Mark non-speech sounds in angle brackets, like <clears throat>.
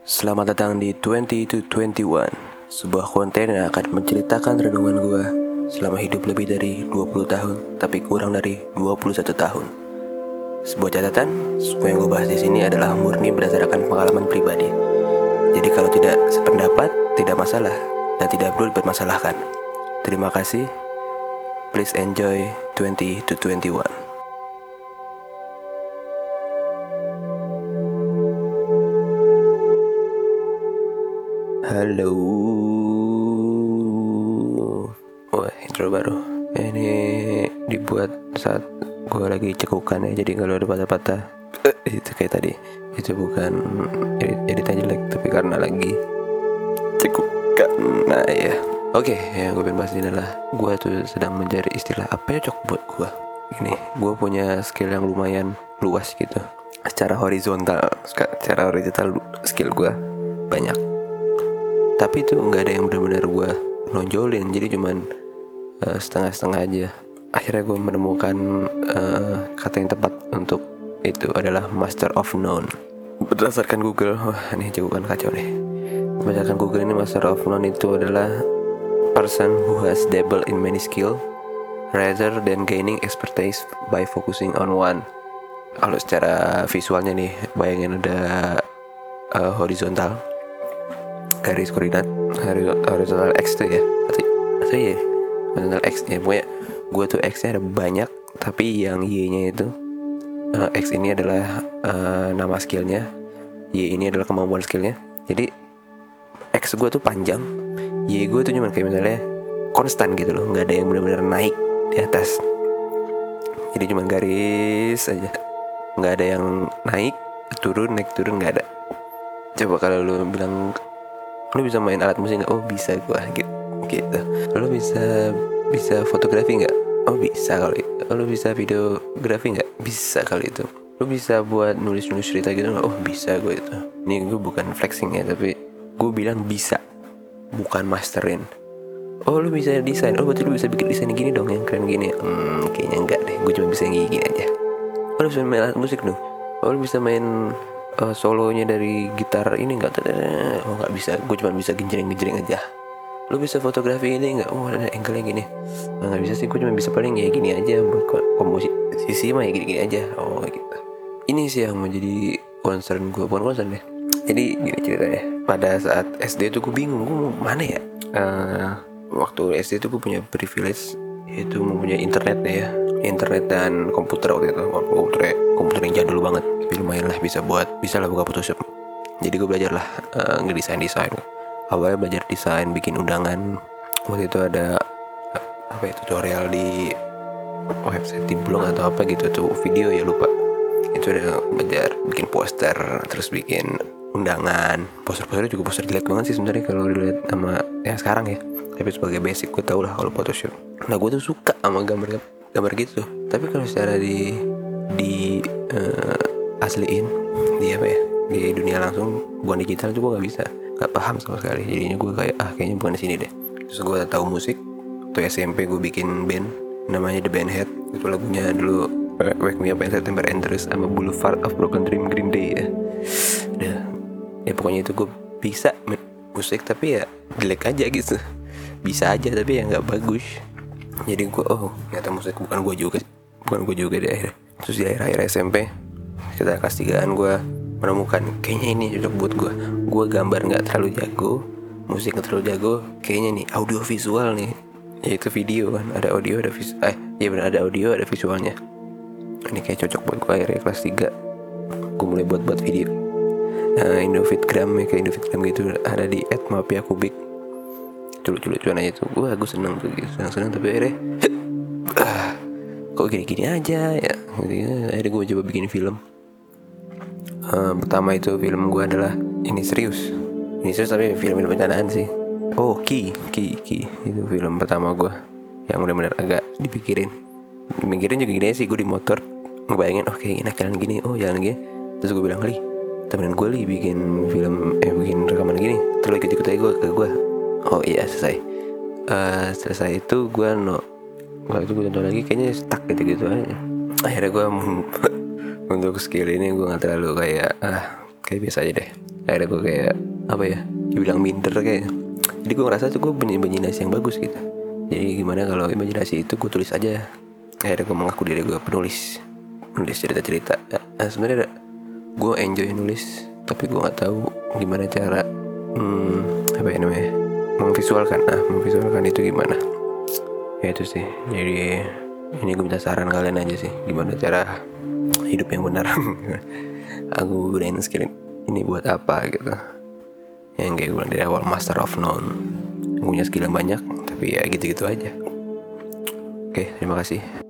Selamat datang di 20 to 21 Sebuah konten yang akan menceritakan renungan gue Selama hidup lebih dari 20 tahun Tapi kurang dari 21 tahun. Sebuah catatan Semua yang gue bahas di sini adalah murni berdasarkan pengalaman pribadi. Jadi kalau tidak sependapat Tidak masalah Dan tidak perlu dipermasalahkan. Terima kasih. Please enjoy 20 to 21 Halo. Wah intro baru. Ini dibuat saat gue lagi cekukan ya Jadi kalau ada patah-patah. Eh, Itu kayak tadi. Itu bukan edit, editan jelek Tapi karena lagi cekukan. Nah ya Oke yang gue pengen bahas ini adalah Gue tuh sedang mencari istilah apa cocok buat gue Ini gue punya skill yang lumayan luas gitu. Secara horizontal Secara horizontal skill gue banyak tapi itu nggak ada yang benar-benar gue nonjolin jadi cuman uh, setengah-setengah aja. Akhirnya gue menemukan uh, kata yang tepat untuk itu adalah master of none. Berdasarkan Google wah ini jawaban kacau nih. Berdasarkan Google ini master of none itu adalah person who has dabbled in many skill rather than gaining expertise by focusing on one. Kalau secara visualnya nih bayangin ada uh, horizontal garis koordinat horizontal x tuh ya? Atau atau ya horizontal x ya pokoknya gue tuh x nya ada banyak tapi yang y nya itu uh, x ini adalah uh, nama skillnya. Y ini adalah kemampuan skillnya. Jadi x gue tuh panjang y gue tuh cuma kayak misalnya konstan gitu loh. Nggak ada yang benar-benar naik di atas. Jadi cuma garis aja. Nggak ada yang naik turun naik turun nggak ada. Coba kalau lu bilang lu bisa main alat musik nggak? Oh bisa gua gitu. Gitu. Lu bisa bisa fotografi nggak? Oh bisa kali itu. Lu bisa videografi nggak? Bisa kali itu. Lu bisa buat nulis nulis cerita gitu nggak? Oh bisa gue itu. Ini gue bukan flexing ya tapi gue bilang bisa. Bukan masterin oh lu bisa desain. Oh berarti lu bisa bikin desain gini dong yang keren gini. Hmm kayaknya enggak deh. Gue cuma bisa yang gini, gini aja. Oh lu bisa main alat musik dong? Oh lu bisa main uh, solonya dari gitar ini enggak oh nggak bisa. Gue cuma bisa genjreng genjreng aja. Lu bisa fotografi ini nggak? Oh ada angle-nya gini. Nggak bisa sih. Gue cuma bisa paling ya gini aja buat komposisi mah ya gini gini aja. Oh gitu. Ini sih yang menjadi concern gue bukan concern deh. Jadi gini ceritanya. Pada saat SD tuh gue bingung gue mau mana ya? Uh, waktu SD tuh gue punya privilege yaitu mempunyai internet ya. Internet dan komputer waktu itu. Komputer komputer yang jadul banget. Tapi lumayan lah bisa buat bisa lah buka Photoshop. Jadi gue belajar lah uh, ngedesain desain awalnya belajar desain bikin undangan. Waktu itu ada apa ya tutorial di website di blog atau apa gitu tuh. Video ya lupa. Itu udah belajar bikin poster terus bikin undangan. Poster-posternya juga poster jelek banget sih sebenarnya kalau dilihat sama yang sekarang ya tapi sebagai basic gue tau lah kalau Photoshop. Nah gue tuh suka sama gambar gambar gitu. Tapi kalau secara di di uh, asliin di apa ya di dunia langsung bukan digital juga gak bisa. Gak paham sama sekali. Jadinya gue kayak ah kayaknya bukan di sini deh. Terus gue tahu musik tuh SMP gue bikin band namanya The Band Head itu lagunya dulu Wake Me Up in September and terus sama Boulevard of Broken Dream Green Day ya. Udah. Ya pokoknya itu gue bisa musik tapi ya jelek aja gitu bisa aja tapi ya nggak bagus. Jadi gue oh ternyata musik bukan gue juga bukan gue juga di akhir terus di akhir akhir SMP kita kelas tigaan gue menemukan kayaknya ini cocok buat gue gue gambar nggak terlalu jago musik nggak terlalu jago kayaknya nih audio visual nih. Yaitu video kan ada audio ada vis eh ya benar ada audio ada visualnya. Ini kayak cocok buat gue akhirnya kelas 3 gue mulai buat buat video. Nah, Indofitgram ya kayak Indofitgram gitu ada di @mapia kubik lucu-lucuan aja tuh gue gue seneng tuh gitu. Seneng-seneng tapi akhirnya <clears throat> kok gini-gini aja ya. Akhirnya gue coba bikin film. Uh, pertama itu film gue adalah ini serius. Ini serius tapi film film bercandaan sih. Oh Ki Ki Ki. Itu film pertama gue yang benar-benar agak dipikirin. Mikirin juga gini sih gue di motor ngebayangin oh enak jalan gini oh jalan gini. Terus gue bilang li temenin gue li bikin film eh bikin rekaman gini. Terus ikut ikut aja gue ke gue oh iya selesai. Uh, selesai itu gue no waktu itu gue nonton lagi kayaknya stuck gitu gitu aja. Akhirnya gue <laughs> untuk skill ini gue nggak terlalu kayak ah kayak biasa aja deh. Akhirnya gue kayak apa ya dibilang minder kayak. Jadi gue ngerasa tuh gue punya imajinasi yang bagus gitu. Jadi gimana kalau imajinasi itu gue tulis aja. Akhirnya gue mengaku diri gue penulis. Nulis cerita-cerita. Nah, sebenarnya gue enjoy nulis tapi gue nggak tahu gimana cara hmm, apa ya namanya memvisualkan. Nah memvisualkan itu gimana? Ya itu sih. Jadi ini gue minta saran kalian aja sih. Gimana cara hidup yang benar? <laughs> Aku gunain skill ini buat apa gitu. Yang kayak gue dari awal master of none. Punya skill yang banyak tapi ya gitu-gitu aja. Oke terima kasih